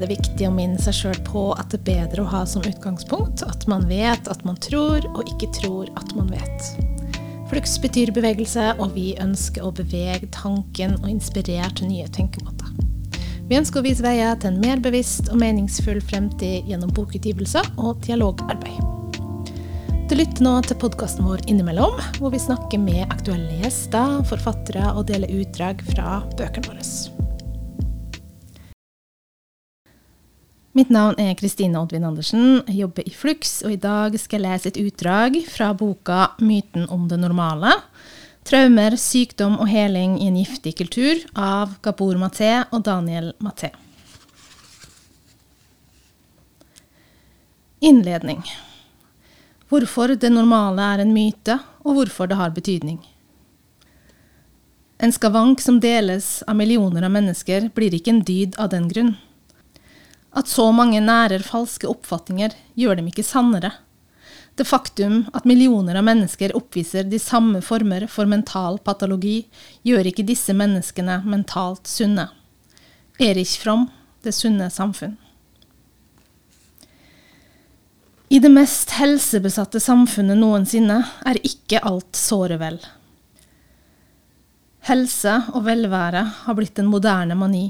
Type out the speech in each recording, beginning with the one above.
Er det viktig å minne seg sjøl på at det er bedre å ha som utgangspunkt at man vet at man tror, og ikke tror at man vet. Flux betyr bevegelse, og vi ønsker å bevege tanken og inspirere til nye tenkemåter. Vi ønsker å vise veier til en mer bevisst og meningsfull fremtid gjennom bokutgivelser og dialogarbeid. Du lytter nå til podkasten vår Innimellom, hvor vi snakker med aktuelle gjester, forfattere og deler utdrag fra bøkene våre. Mitt navn er Kristine Oddvin Andersen, jeg jobber i Flux, og i dag skal jeg lese et utdrag fra boka 'Myten om det normale'. Traumer, sykdom og heling i en giftig kultur av Gabor Maté og Daniel Maté. Innledning. Hvorfor det normale er en myte, og hvorfor det har betydning. En skavank som deles av millioner av mennesker, blir ikke en dyd av den grunn. At så mange nærer falske oppfatninger, gjør dem ikke sannere. Det faktum at millioner av mennesker oppviser de samme former for mental patologi, gjør ikke disse menneskene mentalt sunne. Erich Fromm, Det sunne samfunn. I det mest helsebesatte samfunnet noensinne er ikke alt såre vel. Helse og velvære har blitt en moderne mani.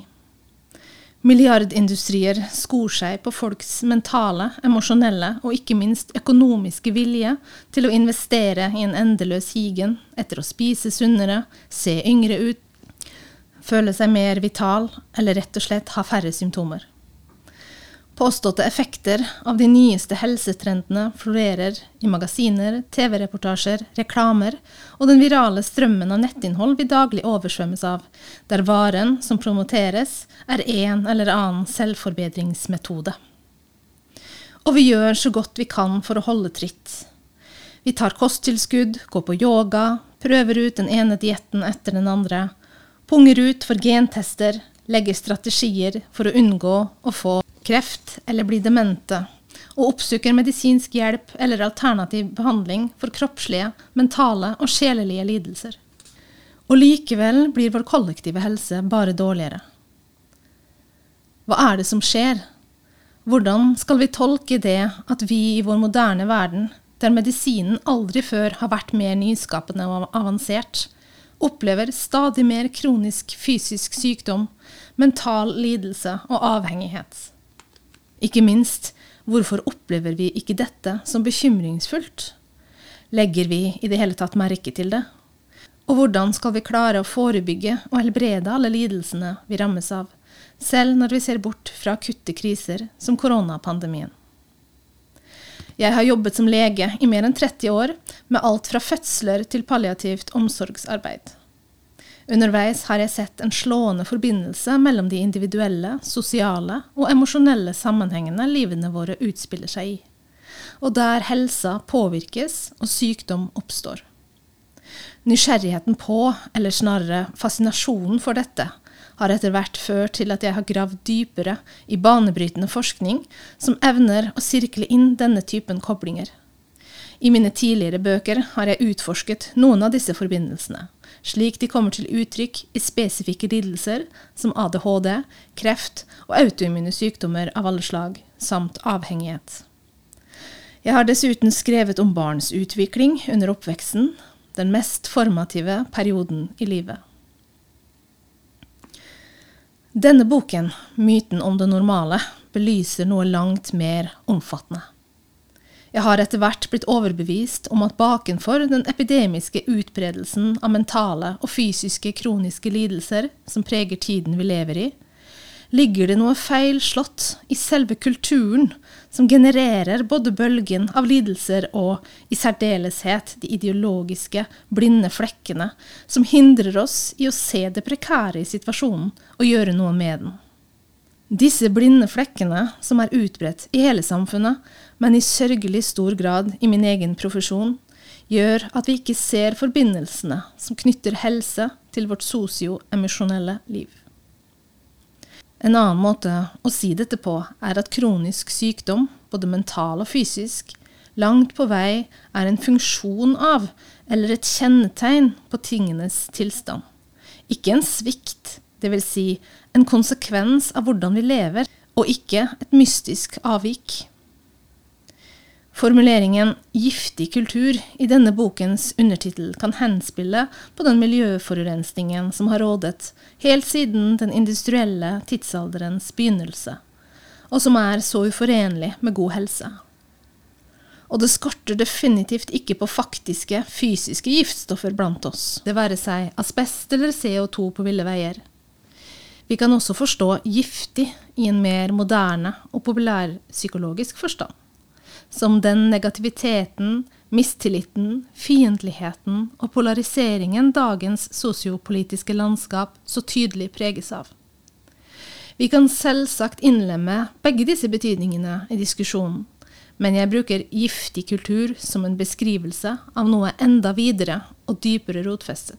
Milliardindustrier skor seg på folks mentale, emosjonelle og ikke minst økonomiske vilje til å investere i en endeløs higen etter å spise sunnere, se yngre ut, føle seg mer vital eller rett og slett ha færre symptomer. Påståtte effekter av de nyeste helsetrendene florerer i magasiner, TV-reportasjer, reklamer og den virale strømmen av nettinnhold vi daglig oversvømmes av, der varen som promoteres, er en eller annen selvforbedringsmetode. Og vi gjør så godt vi kan for å holde tritt. Vi tar kosttilskudd, går på yoga, prøver ut den ene dietten etter den andre, punger ut for gentester, legger strategier for å unngå å få kreft eller blir demente, og oppsøker medisinsk hjelp eller alternativ behandling for kroppslige, mentale og sjelelige lidelser. Og likevel blir vår kollektive helse bare dårligere. Hva er det som skjer? Hvordan skal vi tolke det at vi i vår moderne verden, der medisinen aldri før har vært mer nyskapende og avansert, opplever stadig mer kronisk fysisk sykdom, mental lidelse og avhengighet? Ikke minst, hvorfor opplever vi ikke dette som bekymringsfullt? Legger vi i det hele tatt merke til det? Og hvordan skal vi klare å forebygge og helbrede alle lidelsene vi rammes av, selv når vi ser bort fra akutte kriser som koronapandemien? Jeg har jobbet som lege i mer enn 30 år, med alt fra fødsler til palliativt omsorgsarbeid. Underveis har jeg sett en slående forbindelse mellom de individuelle, sosiale og emosjonelle sammenhengene livene våre utspiller seg i, og der helsa påvirkes og sykdom oppstår. Nysgjerrigheten på, eller snarere fascinasjonen for dette, har etter hvert ført til at jeg har gravd dypere i banebrytende forskning som evner å sirkle inn denne typen koblinger. I mine tidligere bøker har jeg utforsket noen av disse forbindelsene, slik de kommer til uttrykk i spesifikke lidelser som ADHD, kreft og autoimmune sykdommer av alle slag, samt avhengighet. Jeg har dessuten skrevet om barns utvikling under oppveksten, den mest formative perioden i livet. Denne boken, 'Myten om det normale', belyser noe langt mer omfattende. Jeg har etter hvert blitt overbevist om at bakenfor den epidemiske utbredelsen av mentale og fysiske kroniske lidelser som preger tiden vi lever i, ligger det noe feil slått i selve kulturen som genererer både bølgen av lidelser og i særdeleshet de ideologiske, blinde flekkene som hindrer oss i å se det prekære i situasjonen og gjøre noe med den. Disse blinde flekkene, som er utbredt i hele samfunnet, men i sørgelig stor grad i min egen profesjon, gjør at vi ikke ser forbindelsene som knytter helse til vårt sosioemisjonelle liv. En annen måte å si dette på er at kronisk sykdom, både mental og fysisk, langt på vei er en funksjon av eller et kjennetegn på tingenes tilstand. Ikke en svikt, dvs. Si en konsekvens av hvordan vi lever, og ikke et mystisk avvik. Formuleringen 'giftig kultur' i denne bokens undertittel kan henspille på den miljøforurensningen som har rådet helt siden den industrielle tidsalderens begynnelse, og som er så uforenlig med god helse. Og det skorter definitivt ikke på faktiske, fysiske giftstoffer blant oss, det være seg asbest eller CO2 på ville veier. Vi kan også forstå giftig i en mer moderne og populærpsykologisk forstand som den negativiteten, mistilliten, fiendtligheten og polariseringen dagens sosiopolitiske landskap så tydelig preges av. Vi kan selvsagt innlemme begge disse betydningene i diskusjonen, men jeg bruker giftig kultur som en beskrivelse av noe enda videre og dypere rotfestet.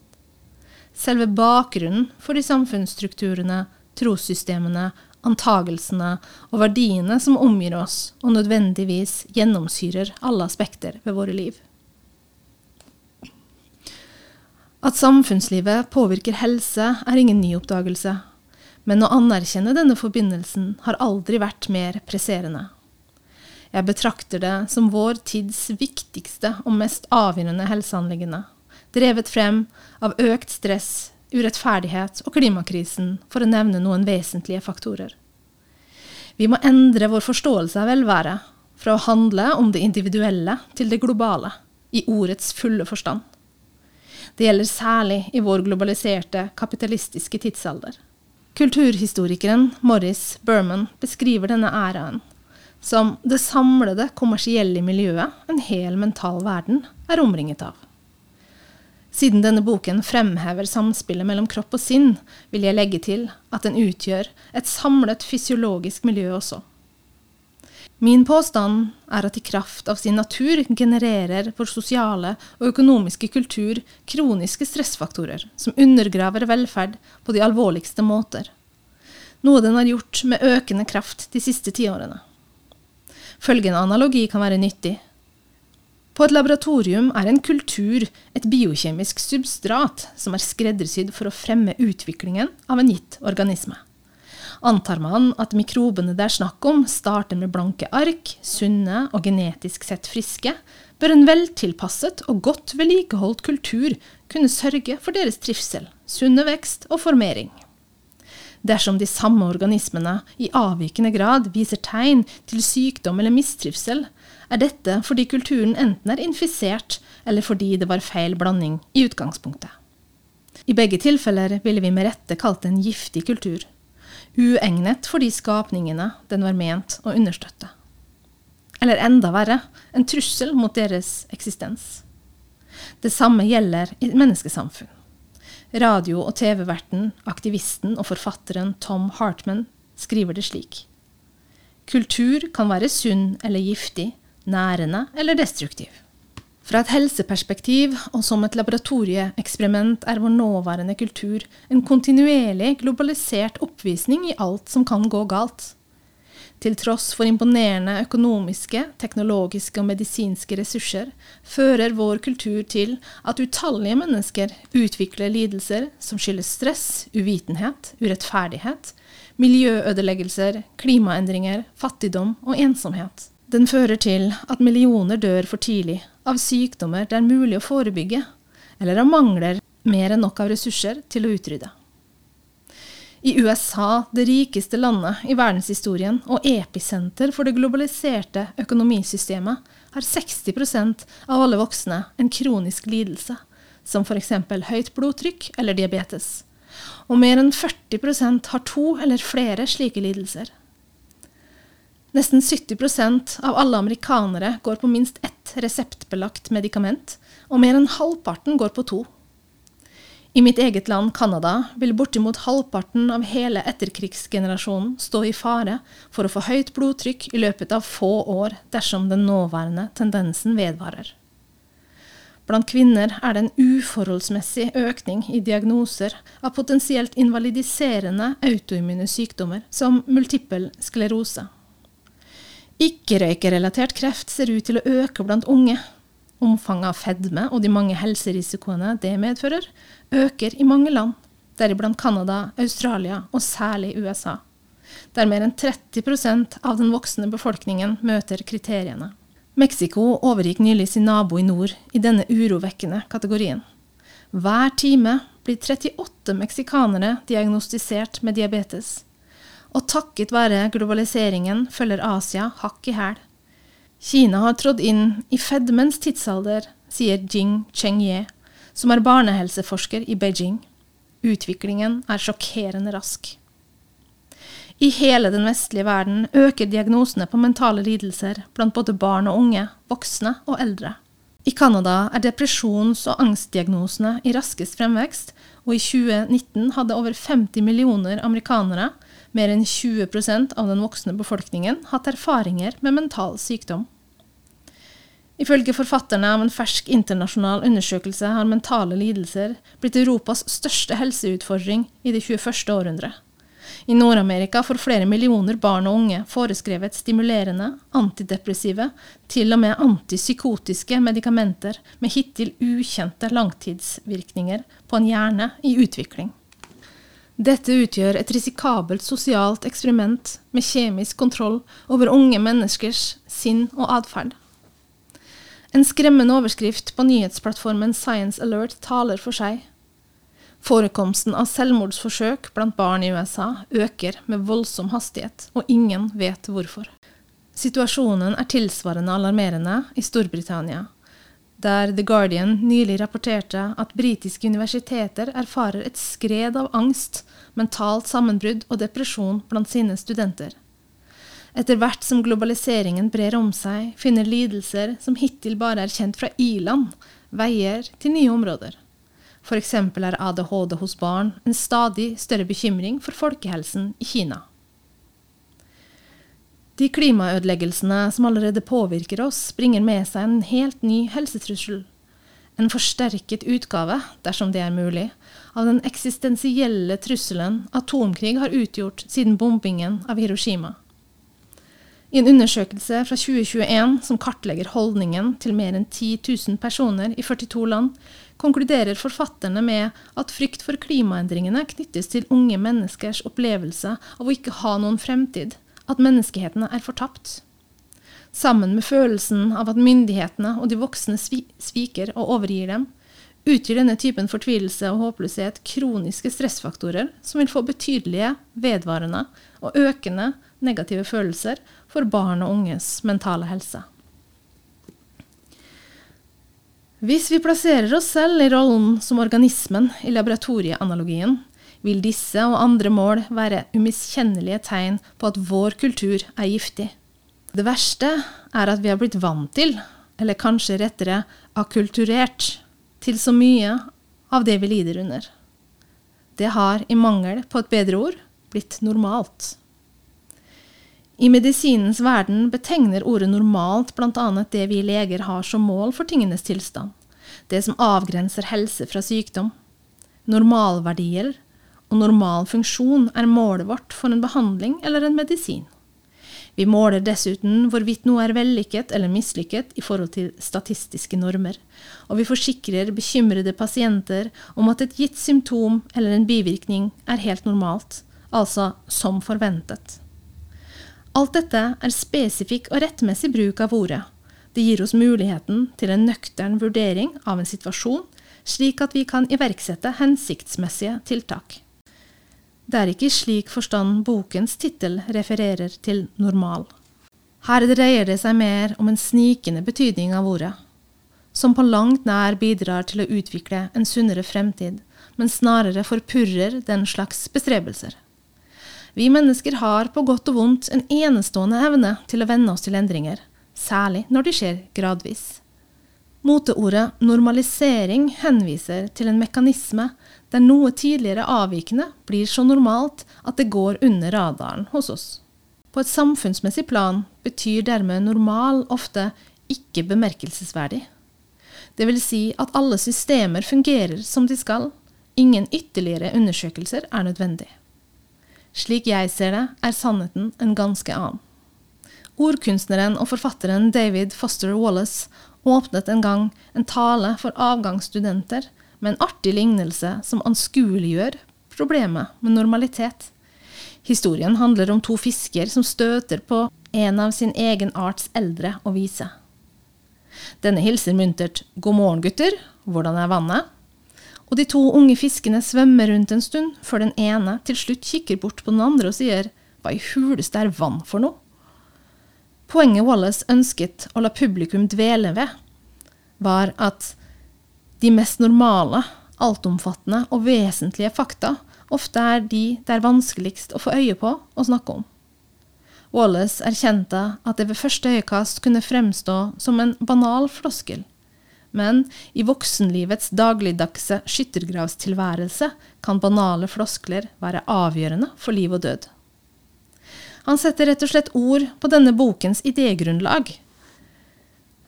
Selve bakgrunnen for de samfunnsstrukturene, trossystemene antagelsene og verdiene som omgir oss, og nødvendigvis gjennomsyrer alle aspekter ved våre liv. At samfunnslivet påvirker helse, er ingen ny oppdagelse, men å anerkjenne denne forbindelsen har aldri vært mer presserende. Jeg betrakter det som vår tids viktigste og mest avgjørende helseanliggende, drevet frem av økt stress, urettferdighet og klimakrisen, for å nevne noen vesentlige faktorer. Vi må endre vår forståelse av velvære, fra å handle om det individuelle til det globale, i ordets fulle forstand. Det gjelder særlig i vår globaliserte, kapitalistiske tidsalder. Kulturhistorikeren Morris Berman beskriver denne æraen som det samlede kommersielle miljøet en hel mental verden er omringet av. Siden denne boken fremhever samspillet mellom kropp og sinn, vil jeg legge til at den utgjør et samlet fysiologisk miljø også. Min påstand er at i kraft av sin natur genererer vår sosiale og økonomiske kultur kroniske stressfaktorer som undergraver velferd på de alvorligste måter, noe den har gjort med økende kraft de siste tiårene. Følgende analogi kan være nyttig. På et laboratorium er en kultur et biokjemisk substrat som er skreddersydd for å fremme utviklingen av en gitt organisme. Antar man at mikrobene det er snakk om, starter med blanke ark, sunne og genetisk sett friske, bør en veltilpasset og godt vedlikeholdt kultur kunne sørge for deres trivsel, sunne vekst og formering. Dersom de samme organismene i avvikende grad viser tegn til sykdom eller mistrivsel, er dette fordi kulturen enten er infisert, eller fordi det var feil blanding i utgangspunktet. I begge tilfeller ville vi med rette kalt det en giftig kultur, uegnet for de skapningene den var ment å understøtte. Eller enda verre, en trussel mot deres eksistens. Det samme gjelder i menneskesamfunn. Radio- og TV-verten, aktivisten og forfatteren Tom Hartman skriver det slik. Kultur kan være sunn eller giftig, nærende eller destruktiv. Fra et helseperspektiv og som et laboratorieeksperiment er vår nåværende kultur en kontinuerlig globalisert oppvisning i alt som kan gå galt. Til tross for imponerende økonomiske, teknologiske og medisinske ressurser fører vår kultur til at utallige mennesker utvikler lidelser som skyldes stress, uvitenhet, urettferdighet, miljøødeleggelser, klimaendringer, fattigdom og ensomhet. Den fører til at millioner dør for tidlig av sykdommer det er mulig å forebygge, eller av mangler mer enn nok av ressurser til å utrydde. I USA, det rikeste landet i verdenshistorien og episenter for det globaliserte økonomisystemet, har 60% av alle voksne en kronisk lidelse, som f.eks. høyt blodtrykk eller diabetes. Og mer enn 40% har to eller flere slike lidelser. Nesten 70% av alle amerikanere går på minst ett reseptbelagt medikament, og mer enn halvparten går på to. I mitt eget land, Canada, vil bortimot halvparten av hele etterkrigsgenerasjonen stå i fare for å få høyt blodtrykk i løpet av få år dersom den nåværende tendensen vedvarer. Blant kvinner er det en uforholdsmessig økning i diagnoser av potensielt invalidiserende autoimmune sykdommer som multippel sklerose. Ikke-røykerelatert kreft ser ut til å øke blant unge. Omfanget av fedme og de mange helserisikoene det medfører, øker i mange land, deriblant Canada, Australia og særlig USA, der mer enn 30% av den voksne befolkningen møter kriteriene. Mexico overgikk nylig sin nabo i nord i denne urovekkende kategorien. Hver time blir 38 meksikanere diagnostisert med diabetes. Og takket være globaliseringen følger Asia hakk i hæl. Kina har trådt inn i fedmens tidsalder, sier Jing Chengye, som er barnehelseforsker i Beijing. Utviklingen er sjokkerende rask. I hele den vestlige verden øker diagnosene på mentale lidelser blant både barn og unge, voksne og eldre. I Canada er depresjons- og angstdiagnosene i raskest fremvekst, og i 2019 hadde over 50 millioner amerikanere, mer enn 20% av den voksne befolkningen, hatt erfaringer med mental sykdom. Ifølge forfatterne av en fersk internasjonal undersøkelse har mentale lidelser blitt Europas største helseutfordring i det 21. århundret. I Nord-Amerika får flere millioner barn og unge foreskrevet stimulerende, antidepressive, til og med antipsykotiske medikamenter med hittil ukjente langtidsvirkninger på en hjerne i utvikling. Dette utgjør et risikabelt sosialt eksperiment med kjemisk kontroll over unge menneskers sinn og atferd. En skremmende overskrift på nyhetsplattformen Science Alert taler for seg. Forekomsten av selvmordsforsøk blant barn i USA øker med voldsom hastighet, og ingen vet hvorfor. Situasjonen er tilsvarende alarmerende i Storbritannia, der The Guardian nylig rapporterte at britiske universiteter erfarer et skred av angst, mentalt sammenbrudd og depresjon blant sine studenter. Etter hvert som globaliseringen brer om seg, finner lidelser som hittil bare er kjent fra i-land, veier til nye områder. F.eks. er ADHD hos barn en stadig større bekymring for folkehelsen i Kina. De klimaødeleggelsene som allerede påvirker oss, bringer med seg en helt ny helsetrussel. En forsterket utgave, dersom det er mulig, av den eksistensielle trusselen atomkrig har utgjort siden bombingen av Hiroshima. I en undersøkelse fra 2021 som kartlegger holdningen til mer enn 10 000 personer i 42 land, konkluderer forfatterne med at frykt for klimaendringene knyttes til unge menneskers opplevelse av å ikke ha noen fremtid, at menneskeheten er fortapt. Sammen med følelsen av at myndighetene og de voksne sviker og overgir dem, utgjør denne typen fortvilelse og håpløshet kroniske stressfaktorer som vil få betydelige, vedvarende og økende negative følelser for barn og unges mentale helse. Hvis vi plasserer oss selv i rollen som organismen i laboratorieanalogien, vil disse og andre mål være umiskjennelige tegn på at vår kultur er giftig. Det verste er at vi har blitt vant til, eller kanskje rettere akkulturert, til så mye av det vi lider under. Det har, i mangel på et bedre ord, blitt normalt. I medisinens verden betegner ordet normalt bl.a. det vi leger har som mål for tingenes tilstand, det som avgrenser helse fra sykdom. Normalverdier og normal funksjon er målet vårt for en behandling eller en medisin. Vi måler dessuten hvorvidt noe er vellykket eller mislykket i forhold til statistiske normer, og vi forsikrer bekymrede pasienter om at et gitt symptom eller en bivirkning er helt normalt, altså som forventet. Alt dette er spesifikk og rettmessig bruk av ordet. Det gir oss muligheten til en nøktern vurdering av en situasjon, slik at vi kan iverksette hensiktsmessige tiltak. Det er ikke i slik forstand bokens tittel refererer til normal. Her dreier det seg mer om en snikende betydning av ordet, som på langt nær bidrar til å utvikle en sunnere fremtid, men snarere forpurrer den slags bestrebelser. Vi mennesker har på godt og vondt en enestående evne til å venne oss til endringer, særlig når de skjer gradvis. Moteordet normalisering henviser til en mekanisme der noe tidligere avvikende blir så normalt at det går under radaren hos oss. På et samfunnsmessig plan betyr dermed normal ofte ikke bemerkelsesverdig. Det vil si at alle systemer fungerer som de skal, ingen ytterligere undersøkelser er nødvendig. Slik jeg ser det, er sannheten en ganske annen. Ordkunstneren og forfatteren David Foster Wallace åpnet en gang en tale for avgangsstudenter med en artig lignelse som anskueliggjør problemet med normalitet. Historien handler om to fisker som støter på en av sin egen arts eldre og vise. Denne hilser muntert 'God morgen, gutter. Hvordan er vannet?' Og de to unge fiskene svømmer rundt en stund, før den ene til slutt kikker bort på den andre og sier 'Hva i huleste er vann for noe?' Poenget Wallace ønsket å la publikum dvele ved, var at de mest normale, altomfattende og vesentlige fakta ofte er de det er vanskeligst å få øye på og snakke om. Wallace erkjente at det ved første øyekast kunne fremstå som en banal floskel, men i voksenlivets dagligdagse skyttergravstilværelse kan banale floskler være avgjørende for liv og død. Han setter rett og slett ord på denne bokens idégrunnlag.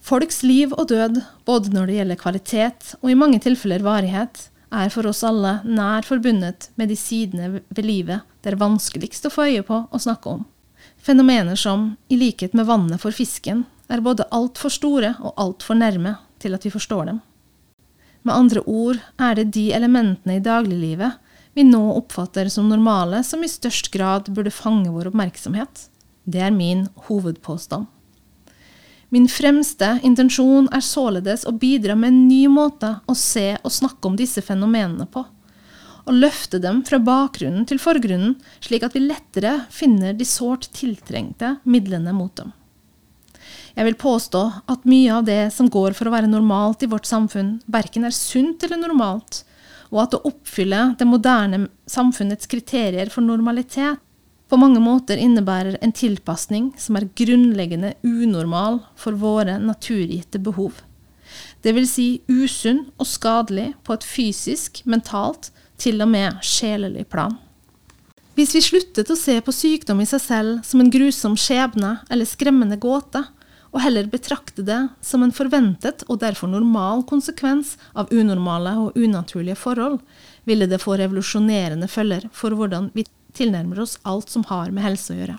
Folks liv og død, både når det gjelder kvalitet og i mange tilfeller varighet, er for oss alle nær forbundet med de sidene ved livet det er vanskeligst å få øye på og snakke om. Fenomener som, i likhet med vannet for fisken, er både altfor store og altfor nærme til at vi forstår dem. Med andre ord er det de elementene i dagliglivet vi nå oppfatter som normale, som i størst grad burde fange vår oppmerksomhet. Det er min hovedpåstand. Min fremste intensjon er således å bidra med en ny måte å se og snakke om disse fenomenene på og løfte dem fra bakgrunnen til forgrunnen, slik at vi lettere finner de sårt tiltrengte midlene mot dem. Jeg vil påstå at mye av det som går for å være normalt i vårt samfunn, verken er sunt eller normalt, og at å oppfylle det moderne samfunnets kriterier for normalitet på mange måter innebærer en tilpasning som er grunnleggende unormal for våre naturgitte behov. Det vil si usunn og skadelig på et fysisk, mentalt til og med sjelelig plan. Hvis vi sluttet å se på sykdom i seg selv som en grusom skjebne eller skremmende gåte, og heller betrakte det som en forventet og derfor normal konsekvens av unormale og unaturlige forhold, ville det få revolusjonerende følger for hvordan vi tilnærmer oss alt som har med helse å gjøre.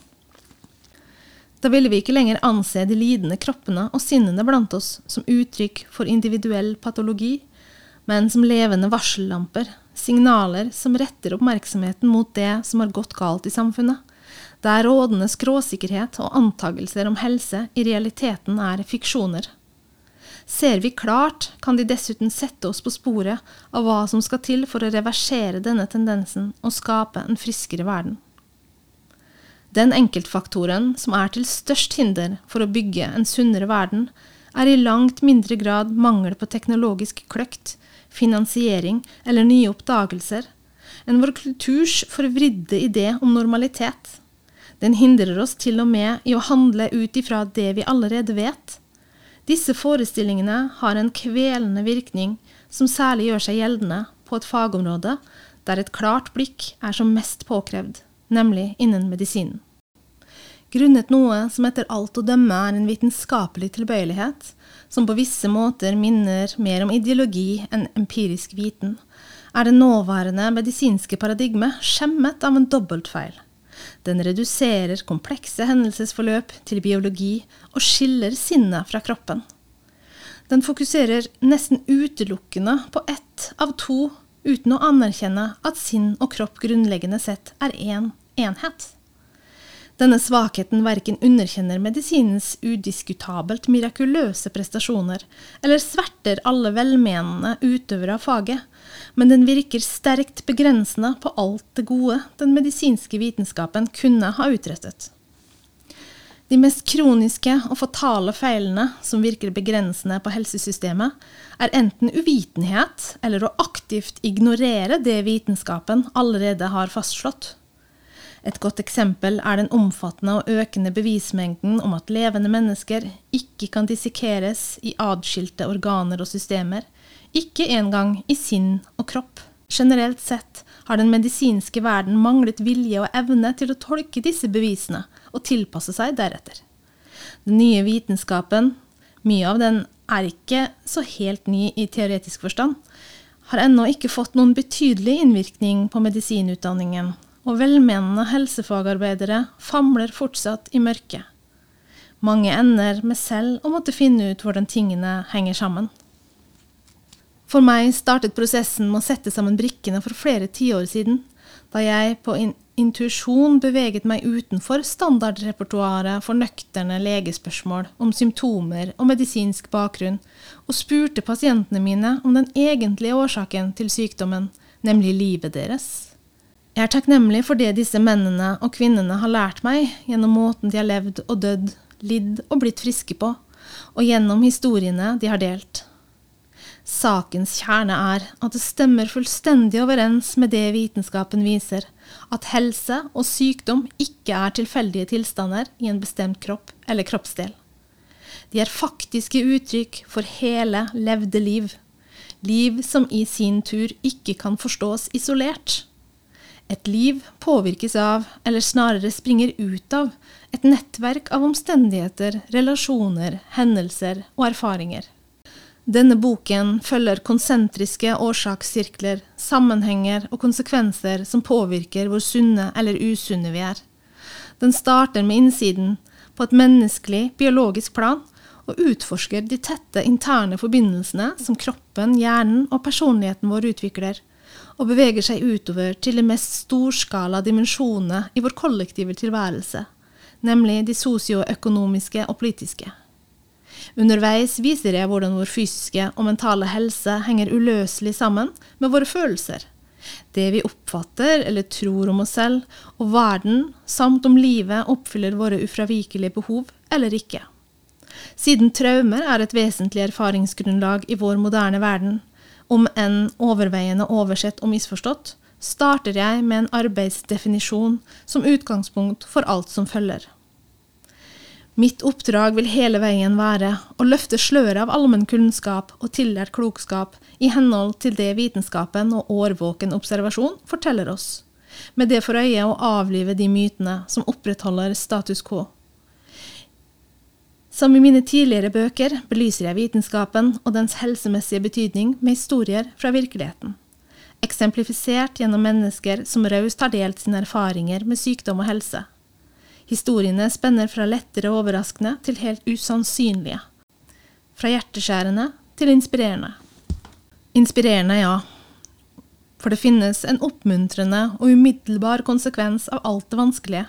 Da ville vi ikke lenger anse de lidende kroppene og sinnene blant oss som uttrykk for individuell patologi, men som levende varsellamper signaler som retter oppmerksomheten mot det som har gått galt i samfunnet, der rådende skråsikkerhet og antagelser om helse i realiteten er fiksjoner. Ser vi klart, kan de dessuten sette oss på sporet av hva som skal til for å reversere denne tendensen og skape en friskere verden. Den enkeltfaktoren som er til størst hinder for å bygge en sunnere verden, er i langt mindre grad mangel på teknologisk kløkt, finansiering eller nye oppdagelser enn vår kulturs forvridde idé om normalitet. Den hindrer oss til og med i å handle ut ifra det vi allerede vet. Disse forestillingene har en kvelende virkning som særlig gjør seg gjeldende på et fagområde der et klart blikk er som mest påkrevd, nemlig innen medisinen. Grunnet noe som etter alt å dømme er en vitenskapelig tilbøyelighet, som på visse måter minner mer om ideologi enn empirisk viten, er det nåværende medisinske paradigmet skjemmet av en dobbeltfeil. Den reduserer komplekse hendelsesforløp til biologi og skiller sinnet fra kroppen. Den fokuserer nesten utelukkende på ett av to, uten å anerkjenne at sinn og kropp grunnleggende sett er én en enhet. Denne svakheten verken underkjenner medisinens udiskutabelt mirakuløse prestasjoner, eller sverter alle velmenende utøvere av faget, men den virker sterkt begrensende på alt det gode den medisinske vitenskapen kunne ha utrettet. De mest kroniske og fatale feilene som virker begrensende på helsesystemet, er enten uvitenhet eller å aktivt ignorere det vitenskapen allerede har fastslått. Et godt eksempel er den omfattende og økende bevismengden om at levende mennesker ikke kan dissekeres i adskilte organer og systemer, ikke engang i sinn og kropp. Generelt sett har den medisinske verden manglet vilje og evne til å tolke disse bevisene og tilpasse seg deretter. Den nye vitenskapen, mye av den er ikke så helt ny i teoretisk forstand, har ennå ikke fått noen betydelig innvirkning på medisinutdanningen og velmenende helsefagarbeidere famler fortsatt i mørket. Mange ender med selv å måtte finne ut hvordan tingene henger sammen. For meg startet prosessen med å sette sammen brikkene for flere tiår siden, Da jeg på in intuisjon beveget meg utenfor standardrepertoaret for nøkterne legespørsmål om symptomer og medisinsk bakgrunn, og spurte pasientene mine om den egentlige årsaken til sykdommen, nemlig livet deres. Jeg er takknemlig for det disse mennene og kvinnene har lært meg gjennom måten de har levd og dødd, lidd og blitt friske på, og gjennom historiene de har delt. Sakens kjerne er at det stemmer fullstendig overens med det vitenskapen viser, at helse og sykdom ikke er tilfeldige tilstander i en bestemt kropp eller kroppsdel. De er faktiske uttrykk for hele levde liv, liv som i sin tur ikke kan forstås isolert. Et liv påvirkes av, eller snarere springer ut av, et nettverk av omstendigheter, relasjoner, hendelser og erfaringer. Denne boken følger konsentriske årsakssirkler, sammenhenger og konsekvenser som påvirker hvor sunne eller usunne vi er. Den starter med innsiden, på et menneskelig, biologisk plan, og utforsker de tette interne forbindelsene som kroppen, hjernen og personligheten vår utvikler, og beveger seg utover til de mest storskala dimensjonene i vår kollektive tilværelse, nemlig de sosioøkonomiske og politiske. Underveis viser jeg hvordan vår fysiske og mentale helse henger uløselig sammen med våre følelser. Det vi oppfatter eller tror om oss selv og verden, samt om livet oppfyller våre ufravikelige behov eller ikke. Siden traumer er et vesentlig erfaringsgrunnlag i vår moderne verden, om enn overveiende oversett og misforstått, starter jeg med en arbeidsdefinisjon som utgangspunkt for alt som følger. Mitt oppdrag vil hele veien være å løfte sløret av allmennkunnskap og tillært klokskap i henhold til det vitenskapen og årvåken observasjon forteller oss, med det for øye å avlive de mytene som opprettholder status quo. Som i mine tidligere bøker belyser jeg vitenskapen og dens helsemessige betydning med historier fra virkeligheten, eksemplifisert gjennom mennesker som raust har delt sine erfaringer med sykdom og helse Historiene spenner fra lettere og overraskende til helt usannsynlige. Fra hjerteskjærende til inspirerende. Inspirerende, ja. For det finnes en oppmuntrende og umiddelbar konsekvens av alt det vanskelige.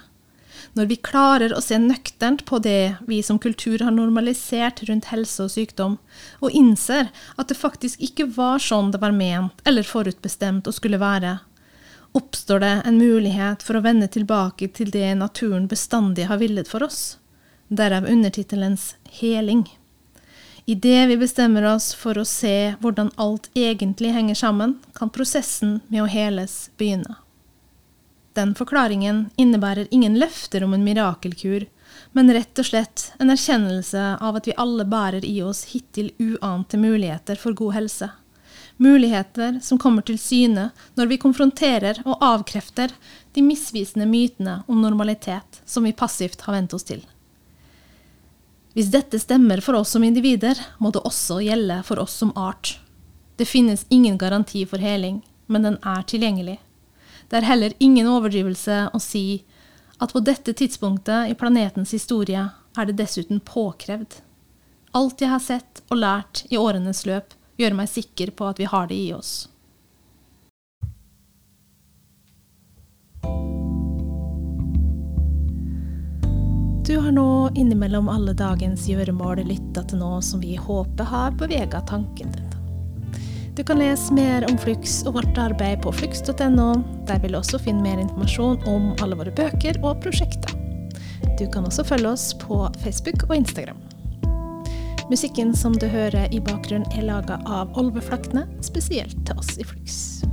Når vi klarer å se nøkternt på det vi som kultur har normalisert rundt helse og sykdom, og innser at det faktisk ikke var sånn det var ment eller forutbestemt å skulle være, oppstår det en mulighet for å vende tilbake til det naturen bestandig har villet for oss, derav undertittelens heling. Idet vi bestemmer oss for å se hvordan alt egentlig henger sammen, kan prosessen med å heles begynne. Den forklaringen innebærer ingen løfter om en mirakelkur, men rett og slett en erkjennelse av at vi alle bærer i oss hittil uante muligheter for god helse muligheter som kommer til syne når vi konfronterer og avkrefter de misvisende mytene om normalitet som vi passivt har vent oss til. Hvis dette stemmer for oss som individer, må det også gjelde for oss som art. Det finnes ingen garanti for heling, men den er tilgjengelig. Det er heller ingen overdrivelse å si at på dette tidspunktet i planetens historie er det dessuten påkrevd. Alt jeg har sett og lært i årenes løp, gjør meg sikker på at vi har det i oss. Du har nå innimellom alle dagens gjøremål lytta til noe som vi håper har bevega tankene. Du kan lese mer om Flux og vårt arbeid på flux.no. Der vil du også finne mer informasjon om alle våre bøker og prosjekter. Du kan også følge oss på Facebook og Instagram. Musikken som du hører i bakgrunnen, er laga av Olve Flakne, spesielt til oss i Flux.